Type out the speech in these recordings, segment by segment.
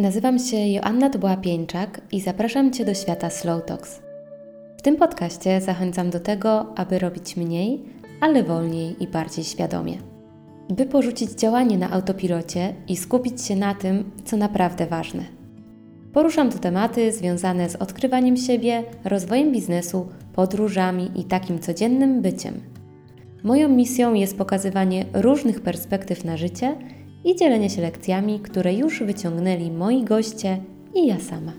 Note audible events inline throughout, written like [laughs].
Nazywam się Joanna Dubła-Pieńczak i zapraszam Cię do świata Slow Talks. W tym podcaście zachęcam do tego, aby robić mniej, ale wolniej i bardziej świadomie. By porzucić działanie na autopilocie i skupić się na tym, co naprawdę ważne. Poruszam tu tematy związane z odkrywaniem siebie, rozwojem biznesu, podróżami i takim codziennym byciem. Moją misją jest pokazywanie różnych perspektyw na życie – i dzielenie się lekcjami, które już wyciągnęli moi goście i ja sama.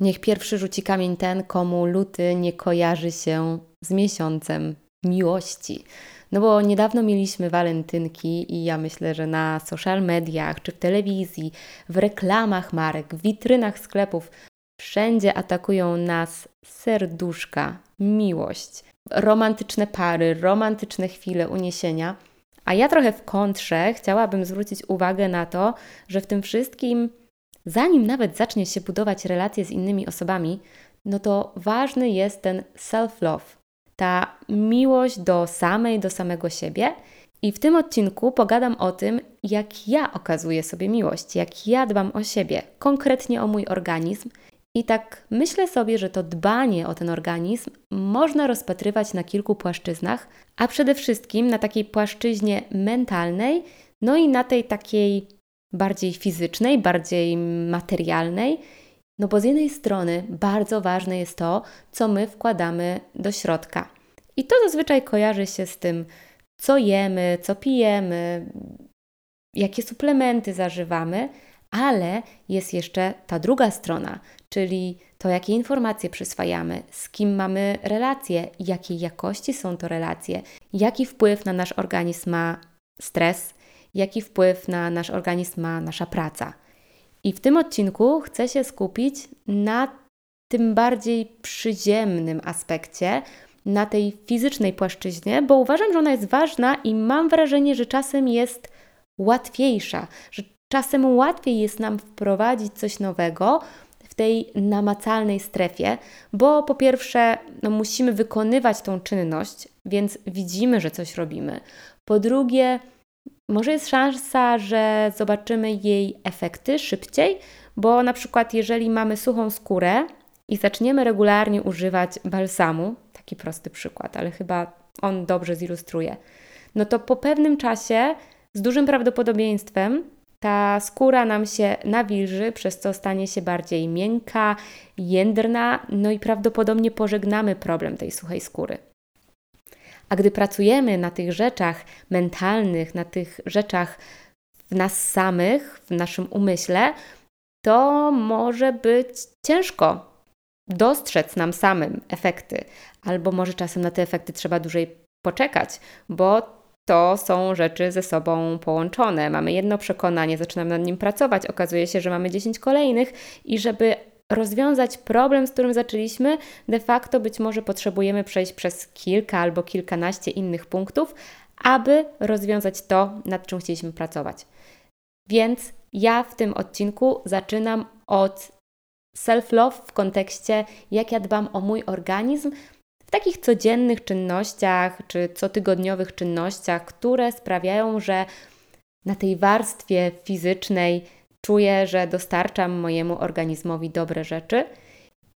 Niech pierwszy rzuci kamień ten, komu luty nie kojarzy się z miesiącem miłości. No bo niedawno mieliśmy walentynki i ja myślę, że na social mediach, czy w telewizji, w reklamach marek, w witrynach sklepów, wszędzie atakują nas serduszka, miłość romantyczne pary, romantyczne chwile uniesienia. A ja trochę w kontrze chciałabym zwrócić uwagę na to, że w tym wszystkim, zanim nawet zacznie się budować relacje z innymi osobami, no to ważny jest ten self-love, ta miłość do samej, do samego siebie. I w tym odcinku pogadam o tym, jak ja okazuję sobie miłość, jak ja dbam o siebie, konkretnie o mój organizm i tak myślę sobie, że to dbanie o ten organizm można rozpatrywać na kilku płaszczyznach, a przede wszystkim na takiej płaszczyźnie mentalnej, no i na tej takiej bardziej fizycznej, bardziej materialnej. No bo z jednej strony bardzo ważne jest to, co my wkładamy do środka. I to zazwyczaj kojarzy się z tym, co jemy, co pijemy, jakie suplementy zażywamy, ale jest jeszcze ta druga strona, czyli to, jakie informacje przyswajamy, z kim mamy relacje, jakiej jakości są to relacje, jaki wpływ na nasz organizm ma stres, jaki wpływ na nasz organizm ma nasza praca. I w tym odcinku chcę się skupić na tym bardziej przyziemnym aspekcie, na tej fizycznej płaszczyźnie, bo uważam, że ona jest ważna i mam wrażenie, że czasem jest łatwiejsza, że czasem łatwiej jest nam wprowadzić coś nowego, tej namacalnej strefie, bo po pierwsze no, musimy wykonywać tą czynność, więc widzimy, że coś robimy. Po drugie, może jest szansa, że zobaczymy jej efekty szybciej, bo na przykład jeżeli mamy suchą skórę i zaczniemy regularnie używać balsamu, taki prosty przykład, ale chyba on dobrze zilustruje, no to po pewnym czasie z dużym prawdopodobieństwem ta skóra nam się nawilży, przez co stanie się bardziej miękka, jędrna, no i prawdopodobnie pożegnamy problem tej suchej skóry. A gdy pracujemy na tych rzeczach mentalnych, na tych rzeczach w nas samych, w naszym umyśle, to może być ciężko dostrzec nam samym efekty, albo może czasem na te efekty trzeba dłużej poczekać, bo to są rzeczy ze sobą połączone. Mamy jedno przekonanie, zaczynamy nad nim pracować, okazuje się, że mamy 10 kolejnych i żeby rozwiązać problem, z którym zaczęliśmy, de facto być może potrzebujemy przejść przez kilka albo kilkanaście innych punktów, aby rozwiązać to, nad czym chcieliśmy pracować. Więc ja w tym odcinku zaczynam od self-love w kontekście, jak ja dbam o mój organizm, takich codziennych czynnościach czy cotygodniowych czynnościach, które sprawiają, że na tej warstwie fizycznej czuję, że dostarczam mojemu organizmowi dobre rzeczy.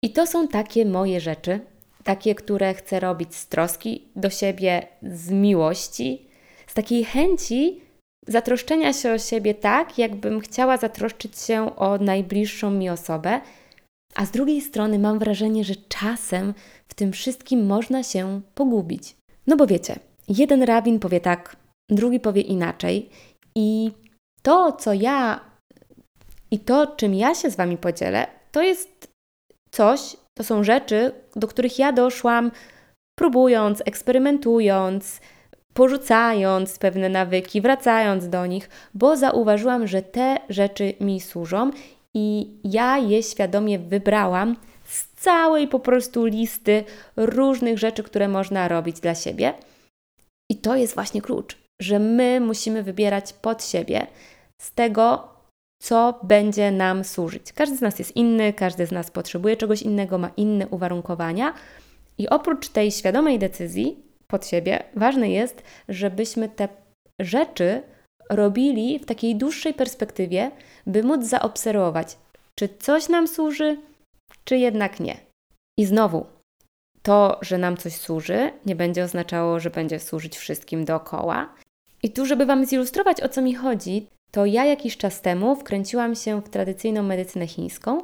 I to są takie moje rzeczy, takie, które chcę robić z troski do siebie, z miłości, z takiej chęci zatroszczenia się o siebie tak, jakbym chciała zatroszczyć się o najbliższą mi osobę, a z drugiej strony mam wrażenie, że czasem w tym wszystkim można się pogubić. No bo wiecie, jeden rabin powie tak, drugi powie inaczej, i to, co ja i to, czym ja się z Wami podzielę, to jest coś, to są rzeczy, do których ja doszłam próbując, eksperymentując, porzucając pewne nawyki, wracając do nich, bo zauważyłam, że te rzeczy mi służą i ja je świadomie wybrałam całej po prostu listy różnych rzeczy, które można robić dla siebie. I to jest właśnie klucz, że my musimy wybierać pod siebie z tego, co będzie nam służyć. Każdy z nas jest inny, każdy z nas potrzebuje czegoś innego, ma inne uwarunkowania. I oprócz tej świadomej decyzji pod siebie, ważne jest, żebyśmy te rzeczy robili w takiej dłuższej perspektywie, by móc zaobserwować, czy coś nam służy, czy jednak nie. I znowu, to, że nam coś służy, nie będzie oznaczało, że będzie służyć wszystkim dookoła. I tu, żeby Wam zilustrować, o co mi chodzi, to ja jakiś czas temu wkręciłam się w tradycyjną medycynę chińską,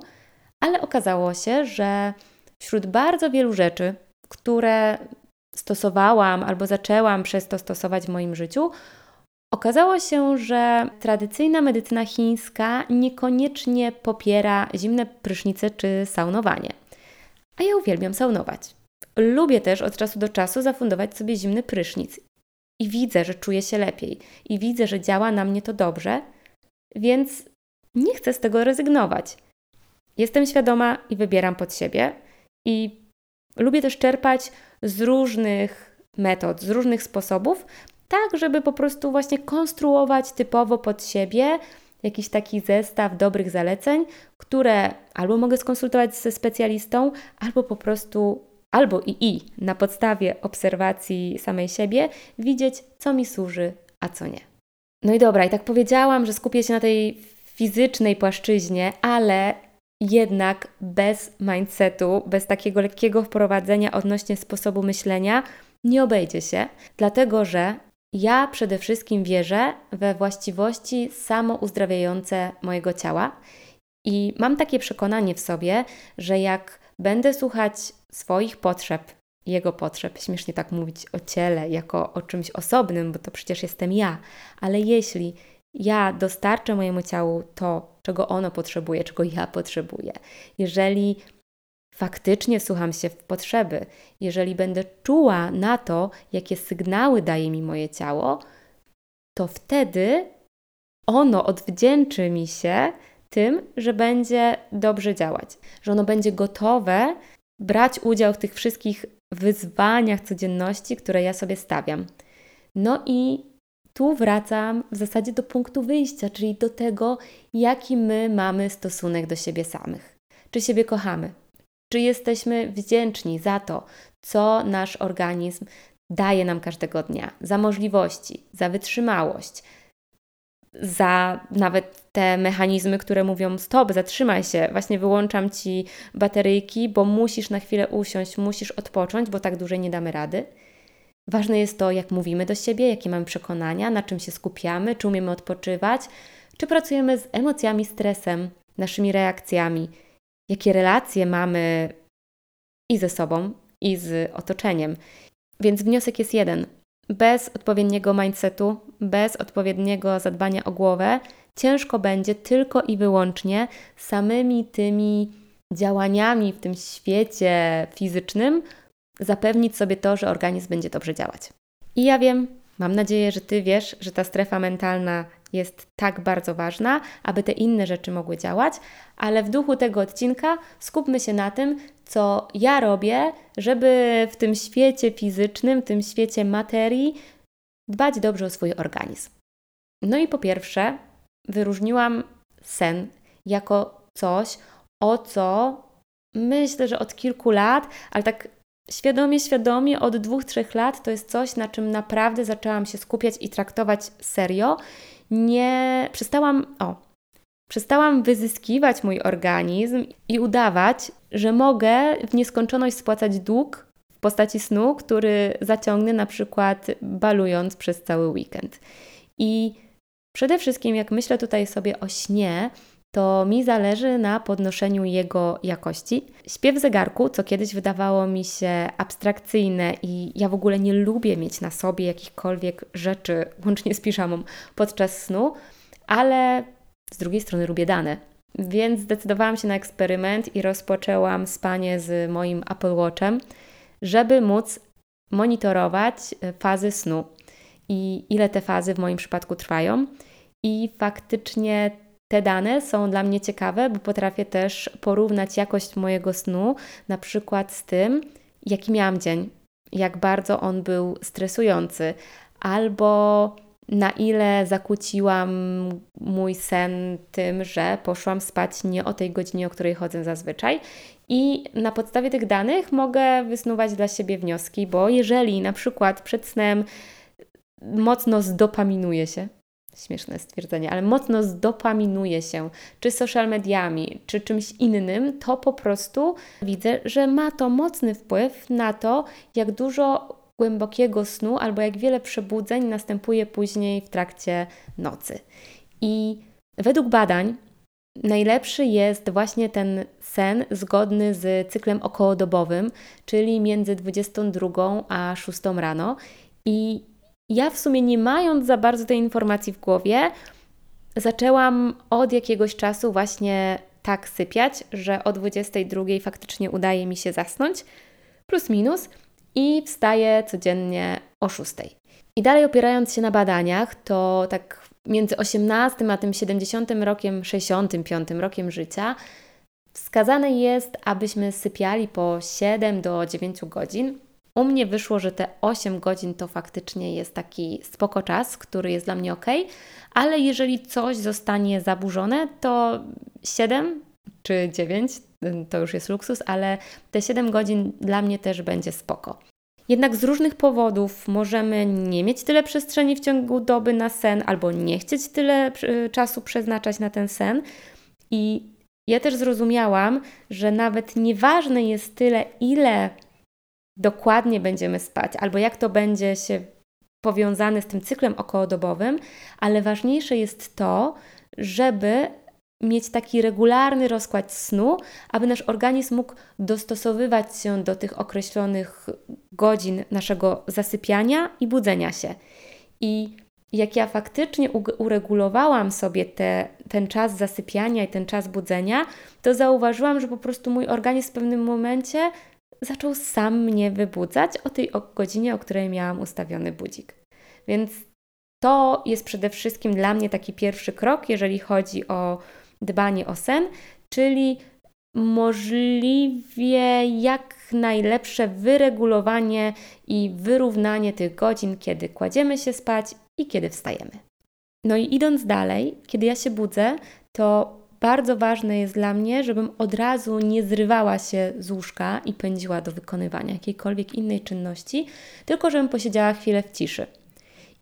ale okazało się, że wśród bardzo wielu rzeczy, które stosowałam albo zaczęłam przez to stosować w moim życiu, okazało się, że tradycyjna medycyna chińska niekoniecznie popiera zimne prysznice czy saunowanie. A ja uwielbiam saunować. Lubię też od czasu do czasu zafundować sobie zimny prysznic. I widzę, że czuję się lepiej. I widzę, że działa na mnie to dobrze, więc nie chcę z tego rezygnować. Jestem świadoma i wybieram pod siebie. I lubię też czerpać z różnych metod, z różnych sposobów, tak żeby po prostu właśnie konstruować typowo pod siebie jakiś taki zestaw dobrych zaleceń, które albo mogę skonsultować ze specjalistą, albo po prostu, albo i i na podstawie obserwacji samej siebie widzieć, co mi służy, a co nie. No i dobra, i tak powiedziałam, że skupię się na tej fizycznej płaszczyźnie, ale jednak bez mindsetu, bez takiego lekkiego wprowadzenia odnośnie sposobu myślenia nie obejdzie się, dlatego że ja przede wszystkim wierzę we właściwości samouzdrawiające mojego ciała i mam takie przekonanie w sobie, że jak będę słuchać swoich potrzeb, jego potrzeb, śmiesznie tak mówić o ciele jako o czymś osobnym, bo to przecież jestem ja, ale jeśli ja dostarczę mojemu ciału to, czego ono potrzebuje, czego ja potrzebuję, jeżeli faktycznie słucham się w potrzeby, jeżeli będę czuła na to, jakie sygnały daje mi moje ciało, to wtedy ono odwdzięczy mi się tym, że będzie dobrze działać, że ono będzie gotowe brać udział w tych wszystkich wyzwaniach codzienności, które ja sobie stawiam. No i tu wracam w zasadzie do punktu wyjścia, czyli do tego, jaki my mamy stosunek do siebie samych. Czy siebie kochamy? Czy jesteśmy wdzięczni za to, co nasz organizm daje nam każdego dnia, za możliwości, za wytrzymałość, za nawet te mechanizmy, które mówią: stop, zatrzymaj się, właśnie wyłączam ci bateryjki, bo musisz na chwilę usiąść, musisz odpocząć, bo tak dłużej nie damy rady. Ważne jest to, jak mówimy do siebie, jakie mamy przekonania, na czym się skupiamy, czy umiemy odpoczywać, czy pracujemy z emocjami, stresem, naszymi reakcjami, jakie relacje mamy i ze sobą, i z otoczeniem. Więc wniosek jest jeden: bez odpowiedniego mindsetu, bez odpowiedniego zadbania o głowę, ciężko będzie tylko i wyłącznie samymi tymi działaniami w tym świecie fizycznym zapewnić sobie to, że organizm będzie dobrze działać. I ja wiem, mam nadzieję, że Ty wiesz, że ta strefa mentalna jest tak bardzo ważna, aby te inne rzeczy mogły działać, ale w duchu tego odcinka skupmy się na tym, co ja robię, żeby w tym świecie fizycznym, w tym świecie materii dbać dobrze o swój organizm. No i po pierwsze, wyróżniłam sen jako coś, o co myślę, że od kilku lat, ale tak świadomie, świadomie od dwóch, trzech lat to jest coś, na czym naprawdę zaczęłam się skupiać i traktować serio. Nie przestałam, o, przestałam wyzyskiwać mój organizm i udawać, że mogę w nieskończoność spłacać dług w postaci snu, który zaciągnę na przykład balując przez cały weekend. I przede wszystkim, jak myślę tutaj sobie o śnie, to mi zależy na podnoszeniu jego jakości. Śpiew zegarku, co kiedyś wydawało mi się abstrakcyjne i ja w ogóle nie lubię mieć na sobie jakichkolwiek rzeczy, łącznie z piżamą, podczas snu, ale z drugiej strony lubię dane. Więc zdecydowałam się na eksperyment i rozpoczęłam spanie z moim Apple Watchem, żeby móc monitorować e, fazy snu i ile te fazy w moim przypadku trwają. I faktycznie te dane są dla mnie ciekawe, bo potrafię też porównać jakość mojego snu, na przykład z tym, jaki miałam dzień, jak bardzo on był stresujący, albo na ile zakłóciłam mój sen tym, że poszłam spać nie o tej godzinie, o której chodzę zazwyczaj. I na podstawie tych danych mogę wysnuwać dla siebie wnioski, bo jeżeli na przykład przed snem mocno zdopaminuję się, śmieszne stwierdzenie, ale mocno zdopaminuje się, czy social mediami, czy czymś innym, to po prostu widzę, że ma to mocny wpływ na to, jak dużo głębokiego snu albo jak wiele przebudzeń następuje później w trakcie nocy. I według badań najlepszy jest właśnie ten sen zgodny z cyklem okołodobowym, czyli między 22 a 6 rano. I ja w sumie nie mając za bardzo tej informacji w głowie, zaczęłam od jakiegoś czasu właśnie tak sypiać, że o 22 faktycznie udaje mi się zasnąć, plus minus, i wstaję codziennie o 6. I dalej opierając się na badaniach, to tak między 18 a tym 70 rokiem, 65 rokiem życia, wskazane jest, abyśmy sypiali po 7 do 9 godzin. U mnie wyszło, że te 8 godzin to faktycznie jest taki spoko czas, który jest dla mnie ok, ale jeżeli coś zostanie zaburzone, to 7 czy 9 to już jest luksus, ale te 7 godzin dla mnie też będzie spoko. Jednak z różnych powodów możemy nie mieć tyle przestrzeni w ciągu doby na sen, albo nie chcieć tyle czasu przeznaczać na ten sen. I ja też zrozumiałam, że nawet nieważne jest tyle, ile dokładnie będziemy spać, albo jak to będzie się powiązane z tym cyklem okołodobowym, ale ważniejsze jest to, żeby mieć taki regularny rozkład snu, aby nasz organizm mógł dostosowywać się do tych określonych godzin naszego zasypiania i budzenia się. I jak ja faktycznie uregulowałam sobie te, ten czas zasypiania i ten czas budzenia, to zauważyłam, że po prostu mój organizm w pewnym momencie zaczął sam mnie wybudzać o tej godzinie, o której miałam ustawiony budzik. Więc to jest przede wszystkim dla mnie taki pierwszy krok, jeżeli chodzi o dbanie o sen, czyli możliwie jak najlepsze wyregulowanie i wyrównanie tych godzin, kiedy kładziemy się spać i kiedy wstajemy. No i idąc dalej, kiedy ja się budzę, to bardzo ważne jest dla mnie, żebym od razu nie zrywała się z łóżka i pędziła do wykonywania jakiejkolwiek innej czynności, tylko żebym posiedziała chwilę w ciszy.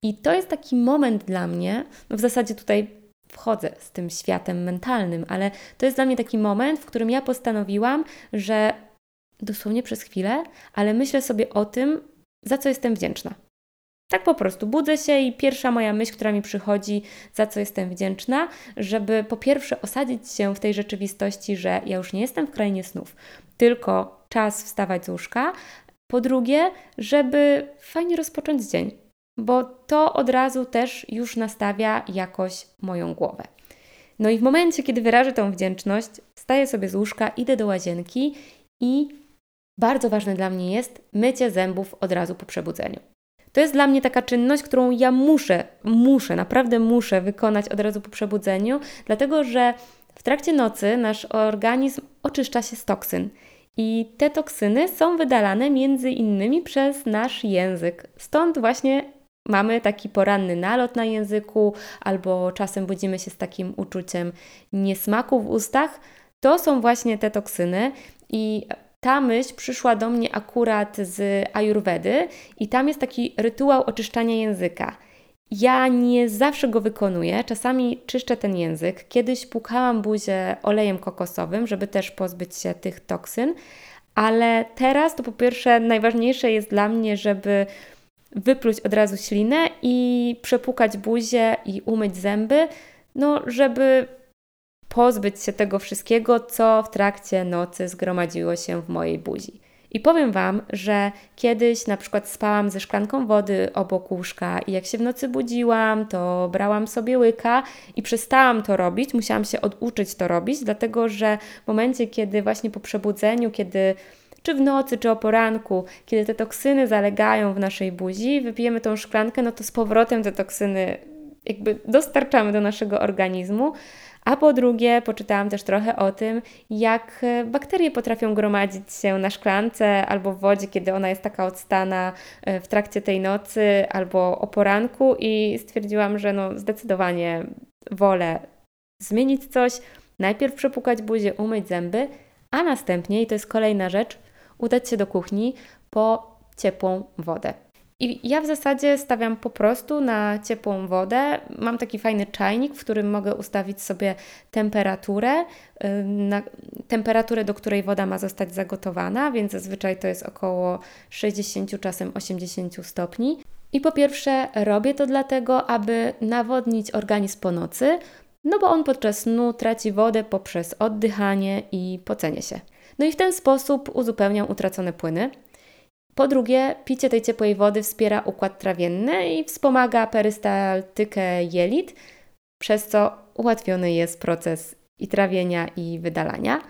I to jest taki moment dla mnie, no w zasadzie tutaj wchodzę z tym światem mentalnym, ale to jest dla mnie taki moment, w którym ja postanowiłam, że dosłownie przez chwilę, ale myślę sobie o tym, za co jestem wdzięczna. Tak po prostu budzę się i pierwsza moja myśl, która mi przychodzi, za co jestem wdzięczna, żeby po pierwsze osadzić się w tej rzeczywistości, że ja już nie jestem w krainie snów, tylko czas wstawać z łóżka. Po drugie, żeby fajnie rozpocząć dzień, bo to od razu też już nastawia jakoś moją głowę. No i w momencie, kiedy wyrażę tą wdzięczność, staję sobie z łóżka, idę do łazienki i bardzo ważne dla mnie jest mycie zębów od razu po przebudzeniu. To jest dla mnie taka czynność, którą ja muszę, muszę, naprawdę muszę wykonać od razu po przebudzeniu, dlatego że w trakcie nocy nasz organizm oczyszcza się z toksyn. I te toksyny są wydalane między innymi przez nasz język. Stąd właśnie mamy taki poranny nalot na języku, albo czasem budzimy się z takim uczuciem niesmaku w ustach. To są właśnie te toksyny i ta myśl przyszła do mnie akurat z Ayurvedy i tam jest taki rytuał oczyszczania języka. Ja nie zawsze go wykonuję, czasami czyszczę ten język. Kiedyś płukałam buzię olejem kokosowym, żeby też pozbyć się tych toksyn, ale teraz to po pierwsze najważniejsze jest dla mnie, żeby wypluć od razu ślinę i przepukać buzię i umyć zęby, no żeby pozbyć się tego wszystkiego, co w trakcie nocy zgromadziło się w mojej buzi. I powiem Wam, że kiedyś na przykład spałam ze szklanką wody obok łóżka i jak się w nocy budziłam, to brałam sobie łyka i przestałam to robić, musiałam się oduczyć to robić, dlatego że w momencie, kiedy właśnie po przebudzeniu, kiedy czy w nocy, czy o poranku, kiedy te toksyny zalegają w naszej buzi, wypijemy tą szklankę, no to z powrotem te toksyny jakby dostarczamy do naszego organizmu, a po drugie, poczytałam też trochę o tym, jak e, bakterie potrafią gromadzić się na szklance albo w wodzie, kiedy ona jest taka odstana e, w trakcie tej nocy albo o poranku, i stwierdziłam, że no zdecydowanie wolę zmienić coś, najpierw przepukać buzię, umyć zęby, a następnie, i to jest kolejna rzecz, udać się do kuchni po ciepłą wodę. I ja w zasadzie stawiam po prostu na ciepłą wodę. Mam taki fajny czajnik, w którym mogę ustawić sobie temperaturę, na temperaturę, do której woda ma zostać zagotowana, więc zazwyczaj to jest około 60, czasem 80 stopni. I po pierwsze, robię to dlatego, aby nawodnić organizm po nocy, no bo on podczas snu traci wodę poprzez oddychanie i pocenie się. No i w ten sposób uzupełniam utracone płyny. Po drugie, picie tej ciepłej wody wspiera układ trawienny i wspomaga perystaltykę jelit, przez co ułatwiony jest proces i trawienia, i wydalania.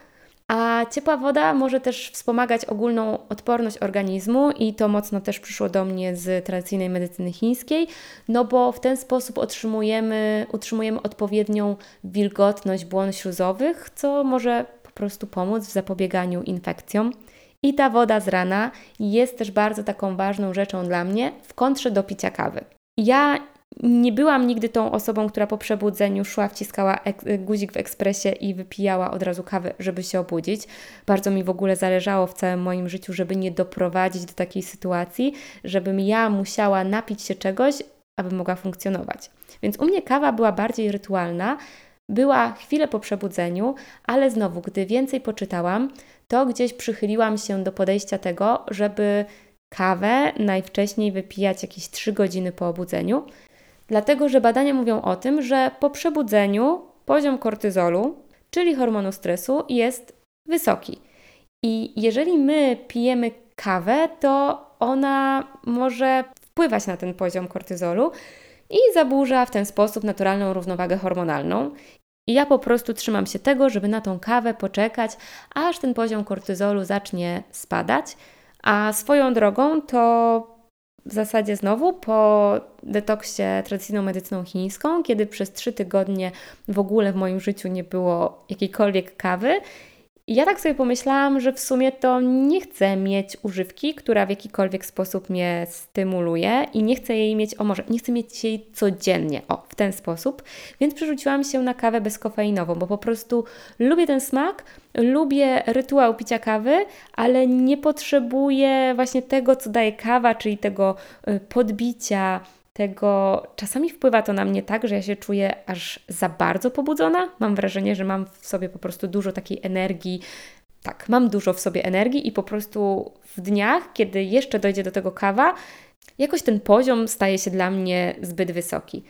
A ciepła woda może też wspomagać ogólną odporność organizmu i to mocno też przyszło do mnie z tradycyjnej medycyny chińskiej, no bo w ten sposób otrzymujemy, utrzymujemy odpowiednią wilgotność błon śluzowych, co może po prostu pomóc w zapobieganiu infekcjom. I ta woda z rana jest też bardzo taką ważną rzeczą dla mnie w kontrze do picia kawy. Ja nie byłam nigdy tą osobą, która po przebudzeniu szła, wciskała guzik w ekspresie i wypijała od razu kawę, żeby się obudzić. Bardzo mi w ogóle zależało w całym moim życiu, żeby nie doprowadzić do takiej sytuacji, żebym ja musiała napić się czegoś, aby mogła funkcjonować. Więc u mnie kawa była bardziej rytualna, była chwilę po przebudzeniu, ale znowu, gdy więcej poczytałam, to gdzieś przychyliłam się do podejścia tego, żeby kawę najwcześniej wypijać jakieś 3 godziny po obudzeniu, dlatego że badania mówią o tym, że po przebudzeniu poziom kortyzolu, czyli hormonu stresu, jest wysoki. I jeżeli my pijemy kawę, to ona może wpływać na ten poziom kortyzolu i zaburza w ten sposób naturalną równowagę hormonalną. I ja po prostu trzymam się tego, żeby na tą kawę poczekać, aż ten poziom kortyzolu zacznie spadać. A swoją drogą to w zasadzie znowu po detoksie tradycyjną medycyną chińską, kiedy przez trzy tygodnie w ogóle w moim życiu nie było jakiejkolwiek kawy i ja tak sobie pomyślałam, że w sumie to nie chcę mieć używki, która w jakikolwiek sposób mnie stymuluje i nie chcę jej mieć, o może, nie chcę mieć jej codziennie, o, w ten sposób, więc przerzuciłam się na kawę bezkofeinową, bo po prostu lubię ten smak, lubię rytuał picia kawy, ale nie potrzebuję właśnie tego, co daje kawa, czyli tego y, podbicia, tego czasami wpływa to na mnie tak, że ja się czuję aż za bardzo pobudzona. Mam wrażenie, że mam w sobie po prostu dużo takiej energii. Tak, mam dużo w sobie energii i po prostu w dniach, kiedy jeszcze dojdzie do tego kawa, jakoś ten poziom staje się dla mnie zbyt wysoki.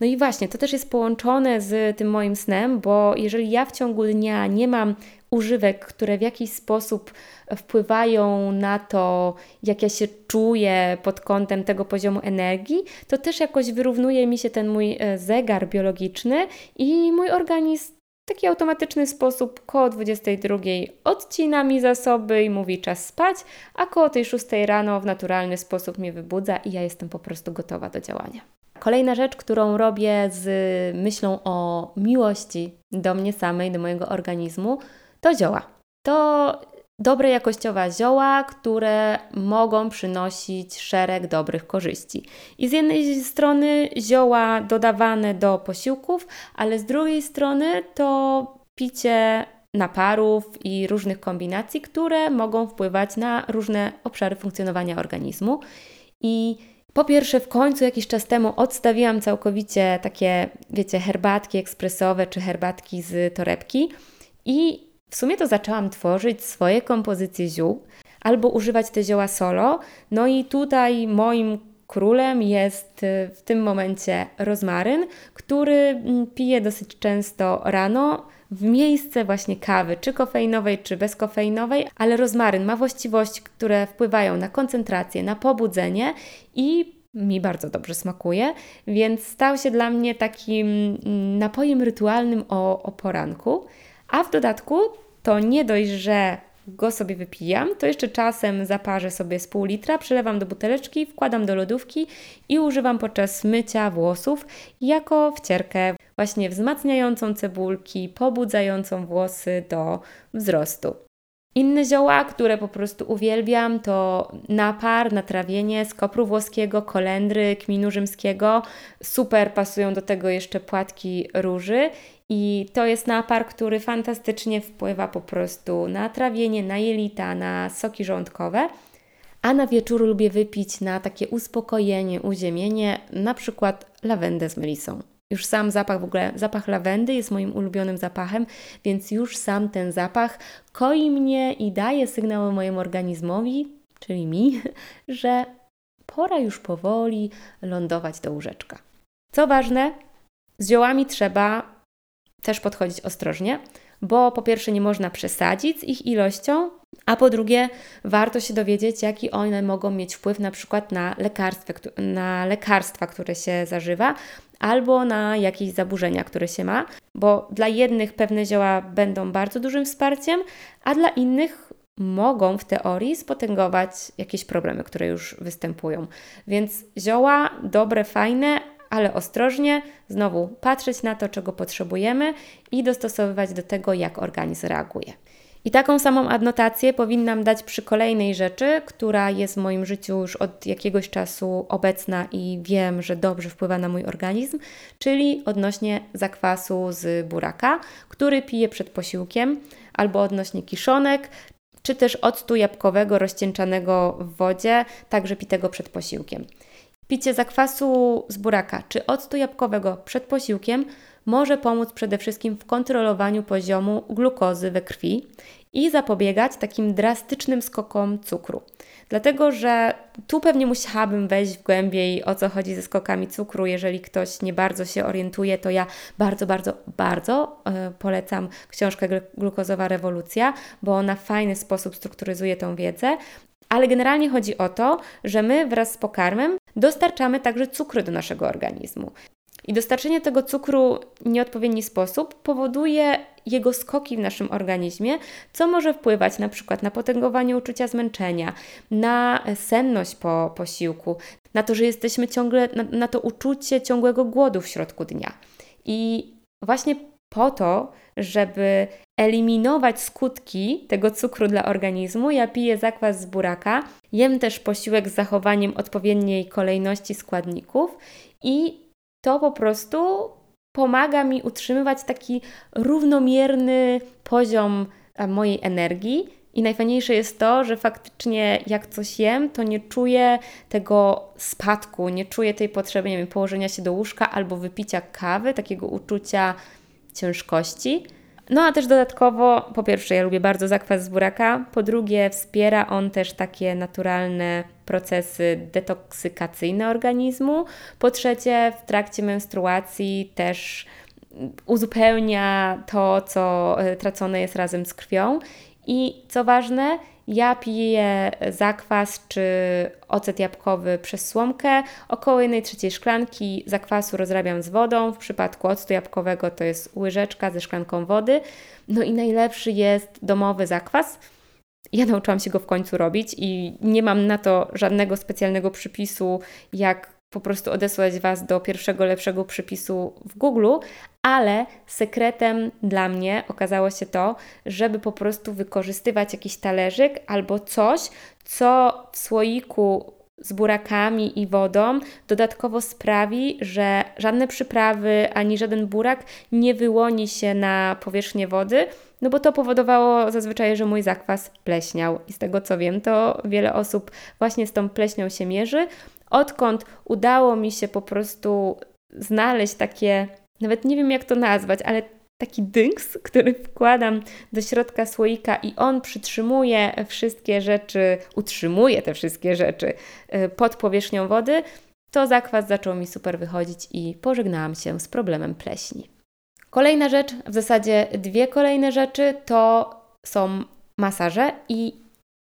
No i właśnie, to też jest połączone z tym moim snem, bo jeżeli ja w ciągu dnia nie mam używek, które w jakiś sposób wpływają na to, jak ja się czuję pod kątem tego poziomu energii, to też jakoś wyrównuje mi się ten mój e, zegar biologiczny i mój organizm w taki automatyczny sposób koło 22 odcina mi zasoby i mówi czas spać, a koło tej 6 rano w naturalny sposób mnie wybudza i ja jestem po prostu gotowa do działania. Kolejna rzecz, którą robię z myślą o miłości do mnie samej, do mojego organizmu, to zioła. To dobre jakościowe zioła, które mogą przynosić szereg dobrych korzyści. I z jednej strony zioła dodawane do posiłków, ale z drugiej strony to picie naparów i różnych kombinacji, które mogą wpływać na różne obszary funkcjonowania organizmu. I po pierwsze, w końcu jakiś czas temu odstawiłam całkowicie takie, wiecie, herbatki ekspresowe czy herbatki z torebki i w sumie to zaczęłam tworzyć swoje kompozycje ziół albo używać te zioła solo. No i tutaj moim królem jest y, w tym momencie rozmaryn, który mm, piję dosyć często rano w miejsce właśnie kawy, czy kofeinowej, czy bezkofeinowej, ale rozmaryn ma właściwości, które wpływają na koncentrację, na pobudzenie i mi bardzo dobrze smakuje, więc stał się dla mnie takim mm, napojem rytualnym o, o poranku. A w dodatku to nie dość, że go sobie wypijam, to jeszcze czasem zaparzę sobie z pół litra, przelewam do buteleczki, wkładam do lodówki i używam podczas mycia włosów jako wcierkę właśnie wzmacniającą cebulki, pobudzającą włosy do wzrostu. Inne zioła, które po prostu uwielbiam, to napar, natrawienie z kopru włoskiego, kolendry, kminu rzymskiego. Super pasują do tego jeszcze płatki róży. I to jest napar, który fantastycznie wpływa po prostu na trawienie, na jelita, na soki żołądkowe. a na wieczór lubię wypić na takie uspokojenie, uziemienie, na przykład lawendę z melisą. Już sam zapach, w ogóle zapach lawendy jest moim ulubionym zapachem, więc już sam ten zapach koi mnie i daje sygnały mojemu organizmowi, czyli mi, [laughs] że pora już powoli lądować do łóżeczka. Co ważne, z ziołami trzeba też podchodzić ostrożnie, bo po pierwsze nie można przesadzić z ich ilością, a po drugie warto się dowiedzieć, jaki one mogą mieć wpływ na przykład na lekarstwa, na lekarstwa, które się zażywa, albo na jakieś zaburzenia, które się ma, bo dla jednych pewne zioła będą bardzo dużym wsparciem, a dla innych mogą w teorii spotęgować jakieś problemy, które już występują. Więc zioła dobre, fajne, ale ostrożnie, znowu patrzeć na to, czego potrzebujemy i dostosowywać do tego, jak organizm reaguje. I taką samą adnotację powinnam dać przy kolejnej rzeczy, która jest w moim życiu już od jakiegoś czasu obecna i wiem, że dobrze wpływa na mój organizm, czyli odnośnie zakwasu z buraka, który piję przed posiłkiem, albo odnośnie kiszonek, czy też octu jabłkowego rozcieńczanego w wodzie, także pitego przed posiłkiem. Picie zakwasu z buraka czy octu jabłkowego przed posiłkiem może pomóc przede wszystkim w kontrolowaniu poziomu glukozy we krwi i zapobiegać takim drastycznym skokom cukru. Dlatego, że tu pewnie musiałabym wejść w głębiej o co chodzi ze skokami cukru. Jeżeli ktoś nie bardzo się orientuje, to ja bardzo, bardzo, bardzo yy, polecam książkę Glukozowa Rewolucja, bo ona w fajny sposób strukturyzuje tą wiedzę. Ale generalnie chodzi o to, że my wraz z pokarmem dostarczamy także cukru do naszego organizmu. I dostarczenie tego cukru w nieodpowiedni sposób powoduje jego skoki w naszym organizmie, co może wpływać na przykład na potęgowanie uczucia zmęczenia, na senność po posiłku, na to, że jesteśmy ciągle, na, na to uczucie ciągłego głodu w środku dnia. I właśnie po to, żeby eliminować skutki tego cukru dla organizmu, ja piję zakwas z buraka, jem też posiłek z zachowaniem odpowiedniej kolejności składników i to po prostu pomaga mi utrzymywać taki równomierny poziom e, mojej energii. I najfajniejsze jest to, że faktycznie jak coś jem, to nie czuję tego spadku, nie czuję tej potrzeby, nie wiem, położenia się do łóżka albo wypicia kawy, takiego uczucia ciężkości. No a też dodatkowo, po pierwsze, ja lubię bardzo zakwas z buraka, po drugie, wspiera on też takie naturalne procesy detoksykacyjne organizmu, po trzecie, w trakcie menstruacji też uzupełnia to, co e, tracone jest razem z krwią. I co ważne, ja piję zakwas czy ocet jabłkowy przez słomkę. Około 1 trzeciej szklanki zakwasu rozrabiam z wodą. W przypadku octu jabłkowego to jest łyżeczka ze szklanką wody. No i najlepszy jest domowy zakwas. Ja nauczyłam się go w końcu robić i nie mam na to żadnego specjalnego przypisu, jak po prostu odesłać Was do pierwszego lepszego przypisu w Google, ale sekretem dla mnie okazało się to, żeby po prostu wykorzystywać jakiś talerzyk albo coś, co w słoiku z burakami i wodą dodatkowo sprawi, że żadne przyprawy ani żaden burak nie wyłoni się na powierzchnię wody, no bo to powodowało zazwyczaj, że mój zakwas pleśniał. I z tego co wiem, to wiele osób właśnie z tą pleśnią się mierzy. Odkąd udało mi się po prostu znaleźć takie, nawet nie wiem jak to nazwać, ale taki dynks, który wkładam do środka słoika i on przytrzymuje wszystkie rzeczy, utrzymuje te wszystkie rzeczy y, pod powierzchnią wody, to zakwas zaczął mi super wychodzić i pożegnałam się z problemem pleśni. Kolejna rzecz, w zasadzie dwie kolejne rzeczy to są masaże i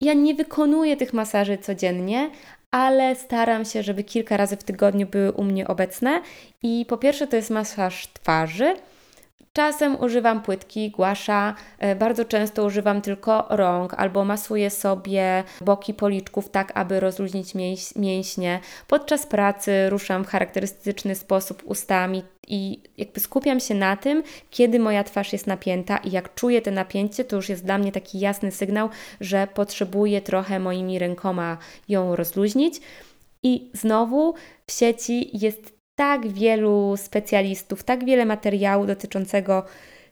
ja nie wykonuję tych masaży codziennie, ale staram się, żeby kilka razy w tygodniu były u mnie obecne. I po pierwsze to jest masaż twarzy. Czasem używam płytki, głasza, e, bardzo często używam tylko rąk albo masuję sobie boki policzków tak, aby rozluźnić mięśnie. Podczas pracy ruszam w charakterystyczny sposób ustami i jakby skupiam się na tym, kiedy moja twarz jest napięta i jak czuję te napięcie, to już jest dla mnie taki jasny sygnał, że potrzebuję trochę moimi rękoma ją rozluźnić. I znowu w sieci jest tak wielu specjalistów, tak wiele materiału dotyczącego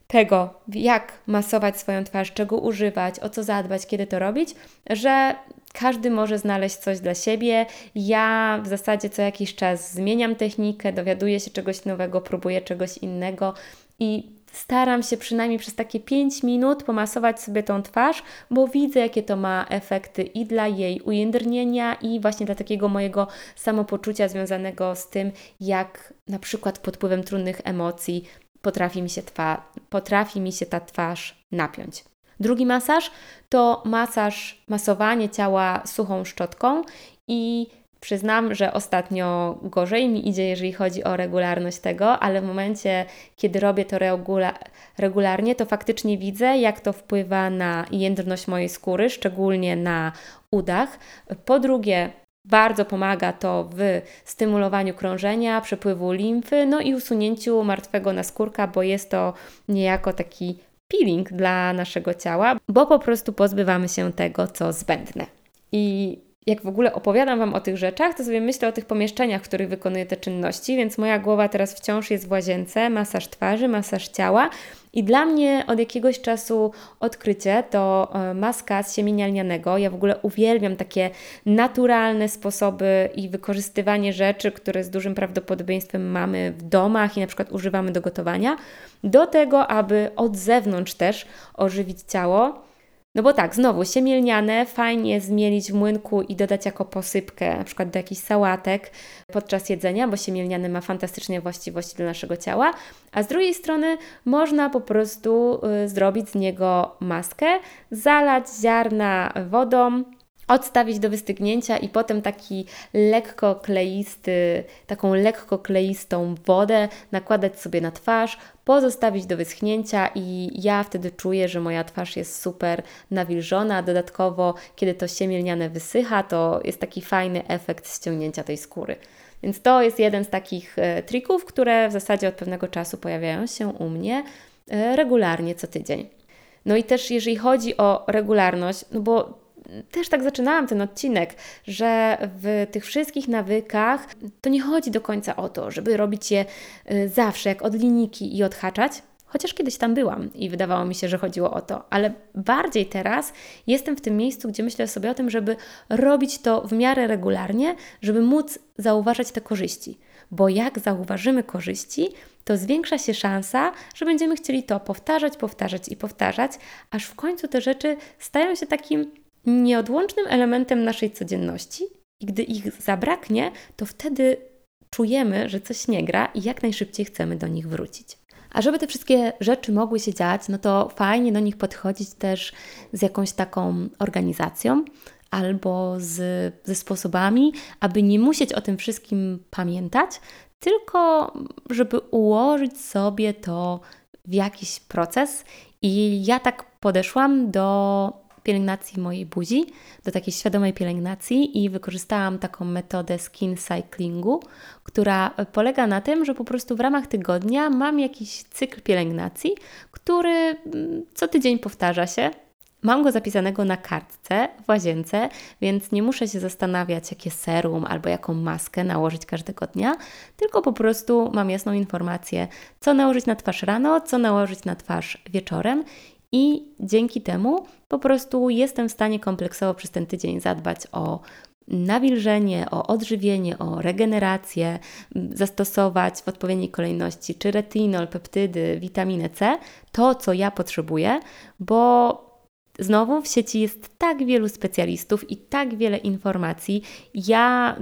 tego, jak masować swoją twarz, czego używać, o co zadbać, kiedy to robić, że każdy może znaleźć coś dla siebie. Ja w zasadzie co jakiś czas zmieniam technikę, dowiaduję się czegoś nowego, próbuję czegoś innego i staram się przynajmniej przez takie 5 minut pomasować sobie tą twarz, bo widzę, jakie to ma efekty i dla jej ujędrnienia, i właśnie dla takiego mojego samopoczucia związanego z tym, jak na przykład pod wpływem trudnych emocji potrafi mi się, twa, potrafi mi się ta twarz napiąć. Drugi masaż to masaż, masowanie ciała suchą szczotką i Przyznam, że ostatnio gorzej mi idzie, jeżeli chodzi o regularność tego, ale w momencie, kiedy robię to regula regularnie, to faktycznie widzę, jak to wpływa na jędrność mojej skóry, szczególnie na udach. Po drugie, bardzo pomaga to w stymulowaniu krążenia, przepływu limfy, no i usunięciu martwego naskórka, bo jest to niejako taki peeling dla naszego ciała, bo po prostu pozbywamy się tego, co zbędne. I jak w ogóle opowiadam Wam o tych rzeczach, to sobie myślę o tych pomieszczeniach, w których wykonuję te czynności, więc moja głowa teraz wciąż jest w łazience, masaż twarzy, masaż ciała i dla mnie od jakiegoś czasu odkrycie to e, maska z siemienia lnianego. Ja w ogóle uwielbiam takie naturalne sposoby i wykorzystywanie rzeczy, które z dużym prawdopodobieństwem mamy w domach i na przykład używamy do gotowania, do tego, aby od zewnątrz też ożywić ciało no bo tak, znowu, siemielniane fajnie zmielić w młynku i dodać jako posypkę, na przykład do jakichś sałatek podczas jedzenia, bo siemielniany ma fantastyczne właściwości dla naszego ciała, a z drugiej strony można po prostu y, zrobić z niego maskę, zalać ziarna wodą, odstawić do wystygnięcia i potem taki lekko kleisty, taką lekko kleistą wodę nakładać sobie na twarz, pozostawić do wyschnięcia i ja wtedy czuję, że moja twarz jest super nawilżona. Dodatkowo, kiedy to siemielniane wysycha, to jest taki fajny efekt ściągnięcia tej skóry. Więc to jest jeden z takich e, trików, które w zasadzie od pewnego czasu pojawiają się u mnie e, regularnie co tydzień. No i też jeżeli chodzi o regularność, no bo też tak zaczynałam ten odcinek, że w tych wszystkich nawykach to nie chodzi do końca o to, żeby robić je y, zawsze jak od linijki i odhaczać. Chociaż kiedyś tam byłam i wydawało mi się, że chodziło o to, ale bardziej teraz jestem w tym miejscu, gdzie myślę sobie o tym, żeby robić to w miarę regularnie, żeby móc zauważać te korzyści. Bo jak zauważymy korzyści, to zwiększa się szansa, że będziemy chcieli to powtarzać, powtarzać i powtarzać, aż w końcu te rzeczy stają się takim nieodłącznym elementem naszej codzienności i gdy ich zabraknie, to wtedy czujemy, że coś nie gra i jak najszybciej chcemy do nich wrócić. A żeby te wszystkie rzeczy mogły się dziać, no to fajnie do nich podchodzić też z jakąś taką organizacją albo z, ze sposobami, aby nie musieć o tym wszystkim pamiętać, tylko żeby ułożyć sobie to w jakiś proces. I ja tak podeszłam do pielęgnacji mojej buzi, do takiej świadomej pielęgnacji i wykorzystałam taką metodę skin cyclingu, która polega na tym, że po prostu w ramach tygodnia mam jakiś cykl pielęgnacji, który mm, co tydzień powtarza się. Mam go zapisanego na kartce w łazience, więc nie muszę się zastanawiać, jakie serum albo jaką maskę nałożyć każdego dnia, tylko po prostu mam jasną informację, co nałożyć na twarz rano, co nałożyć na twarz wieczorem i dzięki temu po prostu jestem w stanie kompleksowo przez ten tydzień zadbać o nawilżenie, o odżywienie, o regenerację, zastosować w odpowiedniej kolejności czy retinol, peptydy, witaminę C, to co ja potrzebuję, bo Znowu w sieci jest tak wielu specjalistów i tak wiele informacji. Ja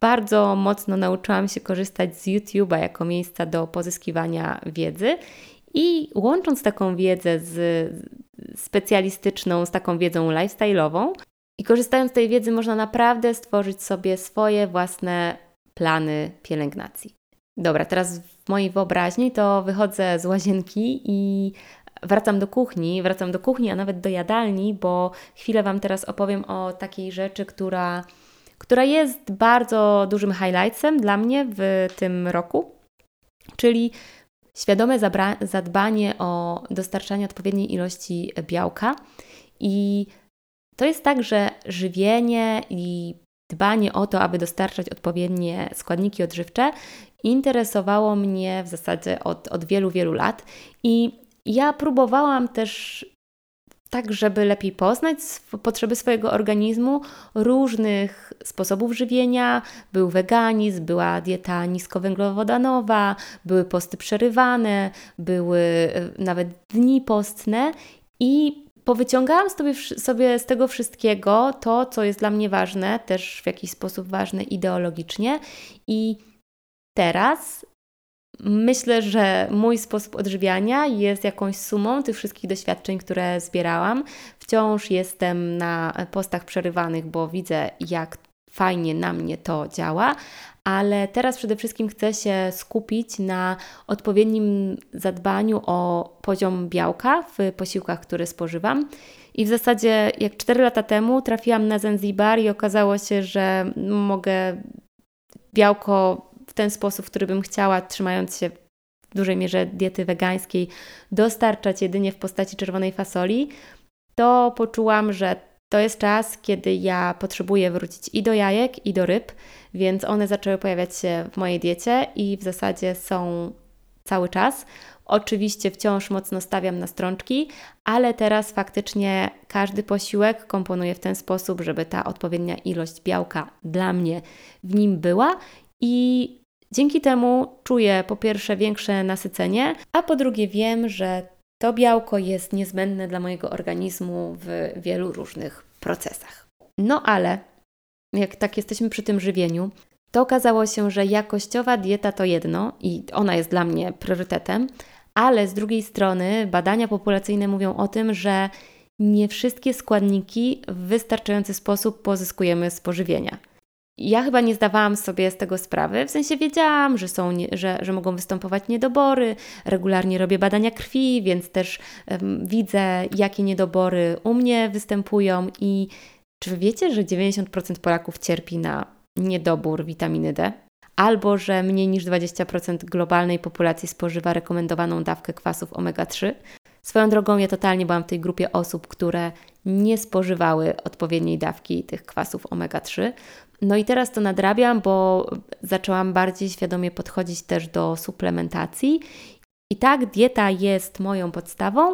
bardzo mocno nauczyłam się korzystać z YouTube'a jako miejsca do pozyskiwania wiedzy i łącząc taką wiedzę z specjalistyczną, z taką wiedzą lifestyle'ową i korzystając z tej wiedzy można naprawdę stworzyć sobie swoje własne plany pielęgnacji. Dobra, teraz w mojej wyobraźni to wychodzę z łazienki i wracam do kuchni, wracam do kuchni, a nawet do jadalni, bo chwilę Wam teraz opowiem o takiej rzeczy, która, która jest bardzo dużym highlightsem dla mnie w tym roku, czyli świadome zadbanie o dostarczanie odpowiedniej ilości białka. I to jest tak, że żywienie i dbanie o to, aby dostarczać odpowiednie składniki odżywcze, interesowało mnie w zasadzie od, od wielu, wielu lat. I ja próbowałam też tak żeby lepiej poznać potrzeby swojego organizmu, różnych sposobów żywienia. Był weganizm, była dieta niskowęglowodanowa, były posty przerywane, były e, nawet dni postne i powyciągałam sobie, sobie z tego wszystkiego to, co jest dla mnie ważne, też w jakiś sposób ważne ideologicznie i teraz Myślę, że mój sposób odżywiania jest jakąś sumą tych wszystkich doświadczeń, które zbierałam. Wciąż jestem na postach przerywanych, bo widzę, jak fajnie na mnie to działa, ale teraz przede wszystkim chcę się skupić na odpowiednim zadbaniu o poziom białka w posiłkach, które spożywam. I w zasadzie, jak 4 lata temu trafiłam na Zanzibar i okazało się, że mogę białko ten sposób, w który bym chciała, trzymając się w dużej mierze diety wegańskiej, dostarczać jedynie w postaci czerwonej fasoli, to poczułam, że to jest czas, kiedy ja potrzebuję wrócić i do jajek, i do ryb, więc one zaczęły pojawiać się w mojej diecie i w zasadzie są cały czas. Oczywiście wciąż mocno stawiam na strączki, ale teraz faktycznie każdy posiłek komponuję w ten sposób, żeby ta odpowiednia ilość białka dla mnie w nim była i Dzięki temu czuję po pierwsze większe nasycenie, a po drugie wiem, że to białko jest niezbędne dla mojego organizmu w wielu różnych procesach. No ale jak tak jesteśmy przy tym żywieniu, to okazało się, że jakościowa dieta to jedno i ona jest dla mnie priorytetem, ale z drugiej strony badania populacyjne mówią o tym, że nie wszystkie składniki w wystarczający sposób pozyskujemy z pożywienia ja chyba nie zdawałam sobie z tego sprawy, w sensie wiedziałam, że, są że, że mogą występować niedobory, regularnie robię badania krwi, więc też um, widzę, jakie niedobory u mnie występują i czy wiecie, że 90% Polaków cierpi na niedobór witaminy D? Albo że mniej niż 20% globalnej populacji spożywa rekomendowaną dawkę kwasów omega-3? Swoją drogą, ja totalnie byłam w tej grupie osób, które nie spożywały odpowiedniej dawki tych kwasów omega-3. No i teraz to nadrabiam, bo zaczęłam bardziej świadomie podchodzić też do suplementacji. I tak, dieta jest moją podstawą,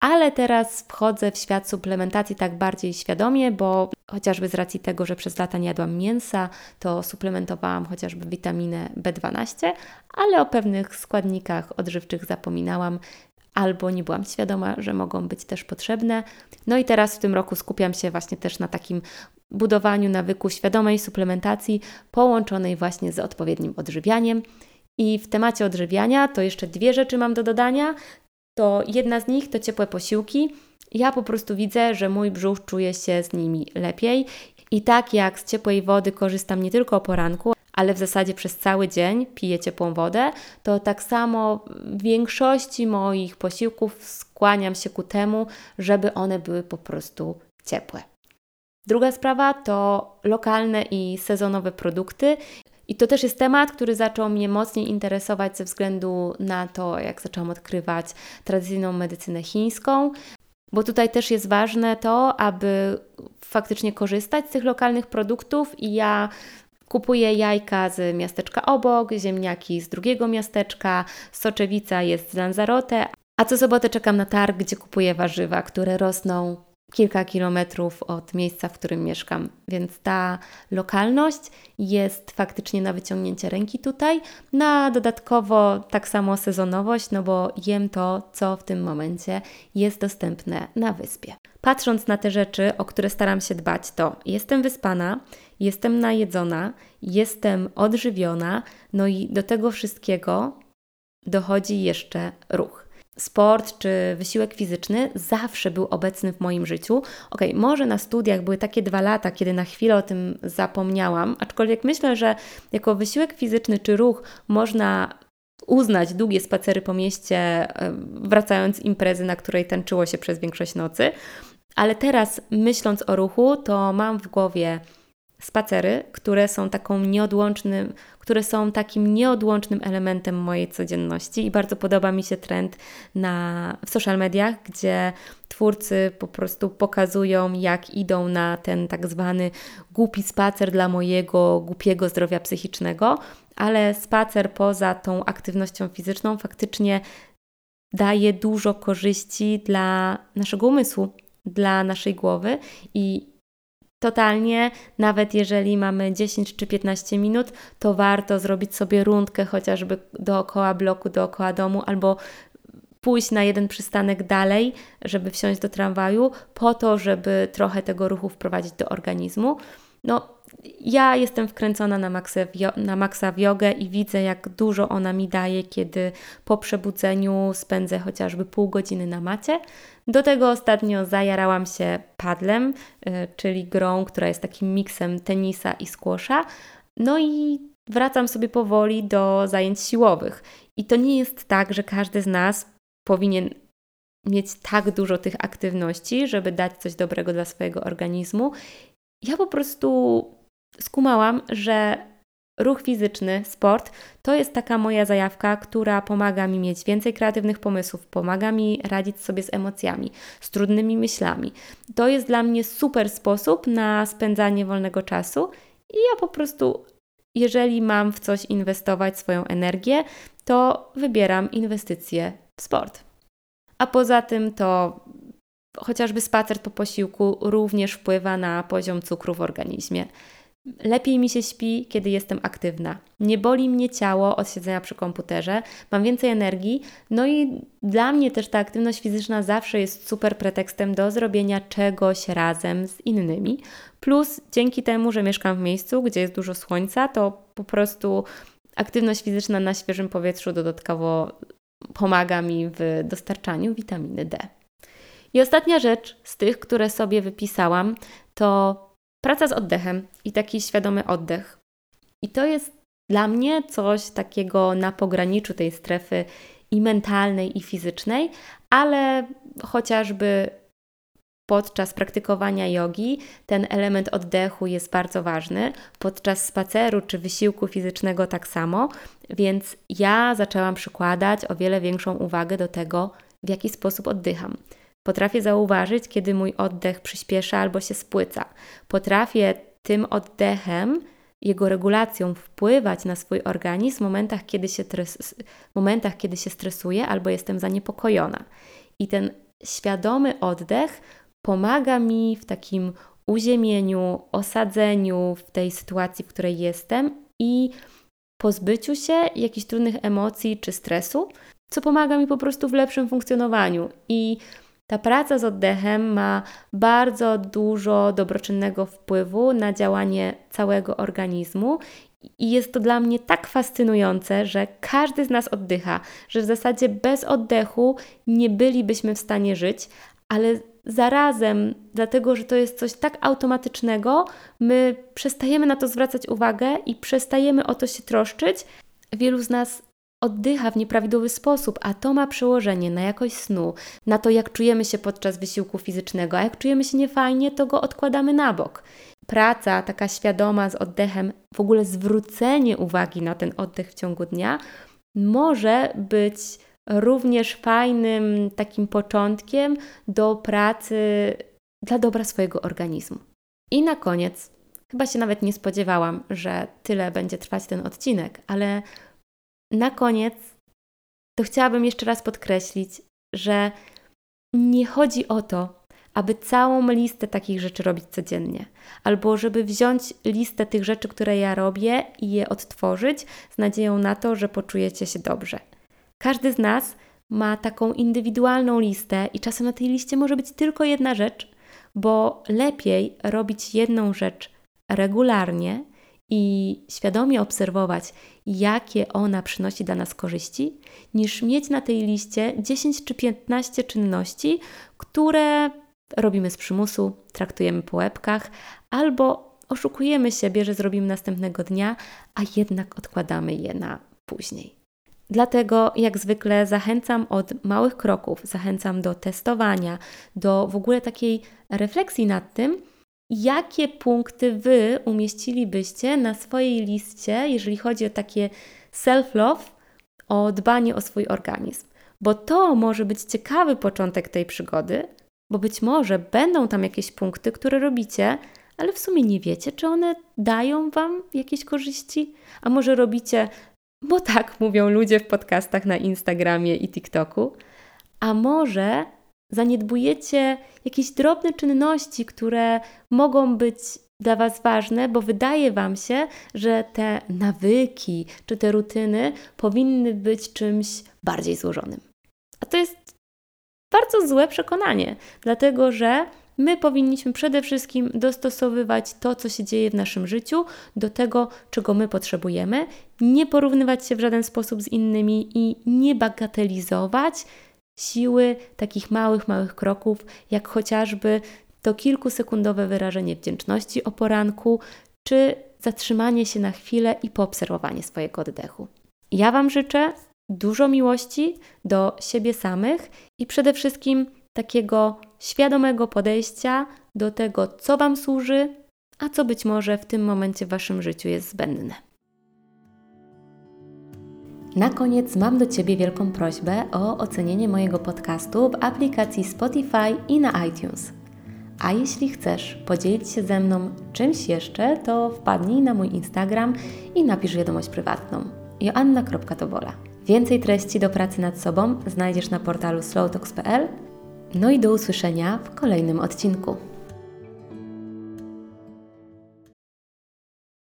ale teraz wchodzę w świat suplementacji tak bardziej świadomie, bo chociażby z racji tego, że przez lata nie jadłam mięsa, to suplementowałam chociażby witaminę B12, ale o pewnych składnikach odżywczych zapominałam, albo nie byłam świadoma, że mogą być też potrzebne. No i teraz w tym roku skupiam się właśnie też na takim budowaniu nawyku świadomej suplementacji połączonej właśnie z odpowiednim odżywianiem. I w temacie odżywiania to jeszcze dwie rzeczy mam do dodania. To jedna z nich to ciepłe posiłki. Ja po prostu widzę, że mój brzuch czuje się z nimi lepiej. I tak jak z ciepłej wody korzystam nie tylko o poranku, ale w zasadzie przez cały dzień piję ciepłą wodę, to tak samo w większości moich posiłków skłaniam się ku temu, żeby one były po prostu ciepłe. Druga sprawa to lokalne i sezonowe produkty. I to też jest temat, który zaczął mnie mocniej interesować ze względu na to, jak zaczęłam odkrywać tradycyjną medycynę chińską, bo tutaj też jest ważne to, aby faktycznie korzystać z tych lokalnych produktów i ja Kupuję jajka z miasteczka obok, ziemniaki z drugiego miasteczka, soczewica jest z Lanzarote, a co sobotę czekam na targ, gdzie kupuję warzywa, które rosną kilka kilometrów od miejsca, w którym mieszkam. Więc ta lokalność jest faktycznie na wyciągnięcie ręki tutaj. Na dodatkowo tak samo sezonowość, no bo jem to, co w tym momencie jest dostępne na wyspie. Patrząc na te rzeczy, o które staram się dbać, to jestem wyspana, jestem najedzona, jestem odżywiona, no i do tego wszystkiego dochodzi jeszcze ruch sport czy wysiłek fizyczny zawsze był obecny w moim życiu. Ok, może na studiach były takie dwa lata, kiedy na chwilę o tym zapomniałam, aczkolwiek myślę, że jako wysiłek fizyczny czy ruch można uznać długie spacery po mieście, wracając z imprezy, na której tańczyło się przez większość nocy. Ale teraz, myśląc o ruchu, to mam w głowie spacery, które są taką nieodłącznym, które są takim nieodłącznym elementem mojej codzienności i bardzo podoba mi się trend na, w social mediach, gdzie twórcy po prostu pokazują, jak idą na ten tak zwany głupi spacer dla mojego głupiego zdrowia psychicznego, ale spacer poza tą aktywnością fizyczną faktycznie daje dużo korzyści dla naszego umysłu, dla naszej głowy i totalnie, nawet jeżeli mamy 10 czy 15 minut, to warto zrobić sobie rundkę chociażby dookoła bloku, dookoła domu albo pójść na jeden przystanek dalej, żeby wsiąść do tramwaju, po to, żeby trochę tego ruchu wprowadzić do organizmu. No, ja jestem wkręcona na, maksę, na maksa w jogę i widzę, jak dużo ona mi daje, kiedy po przebudzeniu spędzę chociażby pół godziny na macie. Do tego ostatnio zajarałam się padlem, y, czyli grą, która jest takim miksem tenisa i squasha. No i wracam sobie powoli do zajęć siłowych. I to nie jest tak, że każdy z nas powinien mieć tak dużo tych aktywności, żeby dać coś dobrego dla swojego organizmu. Ja po prostu skumałam, że ruch fizyczny, sport to jest taka moja zajawka, która pomaga mi mieć więcej kreatywnych pomysłów, pomaga mi radzić sobie z emocjami, z trudnymi myślami. To jest dla mnie super sposób na spędzanie wolnego czasu i ja po prostu, jeżeli mam w coś inwestować swoją energię, to wybieram inwestycje w sport. A poza tym to chociażby spacer po posiłku również wpływa na poziom cukru w organizmie. Lepiej mi się śpi, kiedy jestem aktywna. Nie boli mnie ciało od siedzenia przy komputerze, mam więcej energii. No i dla mnie też ta aktywność fizyczna zawsze jest super pretekstem do zrobienia czegoś razem z innymi. Plus dzięki temu, że mieszkam w miejscu, gdzie jest dużo słońca, to po prostu aktywność fizyczna na świeżym powietrzu dodatkowo pomaga mi w dostarczaniu witaminy D. I ostatnia rzecz z tych, które sobie wypisałam, to praca z oddechem i taki świadomy oddech. I to jest dla mnie coś takiego na pograniczu tej strefy i mentalnej, i fizycznej, ale chociażby podczas praktykowania jogi ten element oddechu jest bardzo ważny, podczas spaceru czy wysiłku fizycznego tak samo, więc ja zaczęłam przykładać o wiele większą uwagę do tego, w jaki sposób oddycham. Potrafię zauważyć, kiedy mój oddech przyspiesza albo się spłyca. Potrafię tym oddechem, jego regulacją wpływać na swój organizm w momentach, kiedy się, tres, momentach, kiedy się stresuję albo jestem zaniepokojona. I ten świadomy oddech pomaga mi w takim uziemieniu, osadzeniu w tej sytuacji, w której jestem i pozbyciu się jakichś trudnych emocji czy stresu, co pomaga mi po prostu w lepszym funkcjonowaniu. I ta praca z oddechem ma bardzo dużo dobroczynnego wpływu na działanie całego organizmu i jest to dla mnie tak fascynujące, że każdy z nas oddycha, że w zasadzie bez oddechu nie bylibyśmy w stanie żyć, ale zarazem, dlatego że to jest coś tak automatycznego, my przestajemy na to zwracać uwagę i przestajemy o to się troszczyć. Wielu z nas oddycha w nieprawidłowy sposób, a to ma przełożenie na jakość snu, na to, jak czujemy się podczas wysiłku fizycznego, a jak czujemy się niefajnie, to go odkładamy na bok. Praca taka świadoma z oddechem, w ogóle zwrócenie uwagi na ten oddech w ciągu dnia może być również fajnym takim początkiem do pracy dla dobra swojego organizmu. I na koniec, chyba się nawet nie spodziewałam, że tyle będzie trwać ten odcinek, ale na koniec to chciałabym jeszcze raz podkreślić, że nie chodzi o to, aby całą listę takich rzeczy robić codziennie, albo żeby wziąć listę tych rzeczy, które ja robię i je odtworzyć z nadzieją na to, że poczujecie się dobrze. Każdy z nas ma taką indywidualną listę i czasem na tej liście może być tylko jedna rzecz, bo lepiej robić jedną rzecz regularnie i świadomie obserwować, jakie ona przynosi dla nas korzyści, niż mieć na tej liście 10 czy 15 czynności, które robimy z przymusu, traktujemy po łebkach albo oszukujemy siebie, że zrobimy następnego dnia, a jednak odkładamy je na później. Dlatego, jak zwykle, zachęcam od małych kroków, zachęcam do testowania, do w ogóle takiej refleksji nad tym, jakie punkty Wy umieścilibyście na swojej liście, jeżeli chodzi o takie self-love, o dbanie o swój organizm. Bo to może być ciekawy początek tej przygody, bo być może będą tam jakieś punkty, które robicie, ale w sumie nie wiecie, czy one dają Wam jakieś korzyści, a może robicie, bo tak mówią ludzie w podcastach na Instagramie i TikToku, A może zaniedbujecie jakieś drobne czynności, które mogą być dla Was ważne, bo wydaje Wam się, że te nawyki czy te rutyny powinny być czymś bardziej złożonym. A to jest bardzo złe przekonanie, dlatego że my powinniśmy przede wszystkim dostosowywać to, co się dzieje w naszym życiu, do tego, czego my potrzebujemy, nie porównywać się w żaden sposób z innymi i nie bagatelizować siły takich małych, małych kroków, jak chociażby to kilkusekundowe wyrażenie wdzięczności o poranku, czy zatrzymanie się na chwilę i poobserwowanie swojego oddechu. Ja Wam życzę dużo miłości do siebie samych i przede wszystkim takiego świadomego podejścia do tego, co Wam służy, a co być może w tym momencie w Waszym życiu jest zbędne. Na koniec mam do Ciebie wielką prośbę o ocenienie mojego podcastu w aplikacji Spotify i na iTunes. A jeśli chcesz podzielić się ze mną czymś jeszcze, to wpadnij na mój Instagram i napisz wiadomość prywatną joanna.tobola. Więcej treści do pracy nad sobą znajdziesz na portalu slowtalks.pl. No i do usłyszenia w kolejnym odcinku.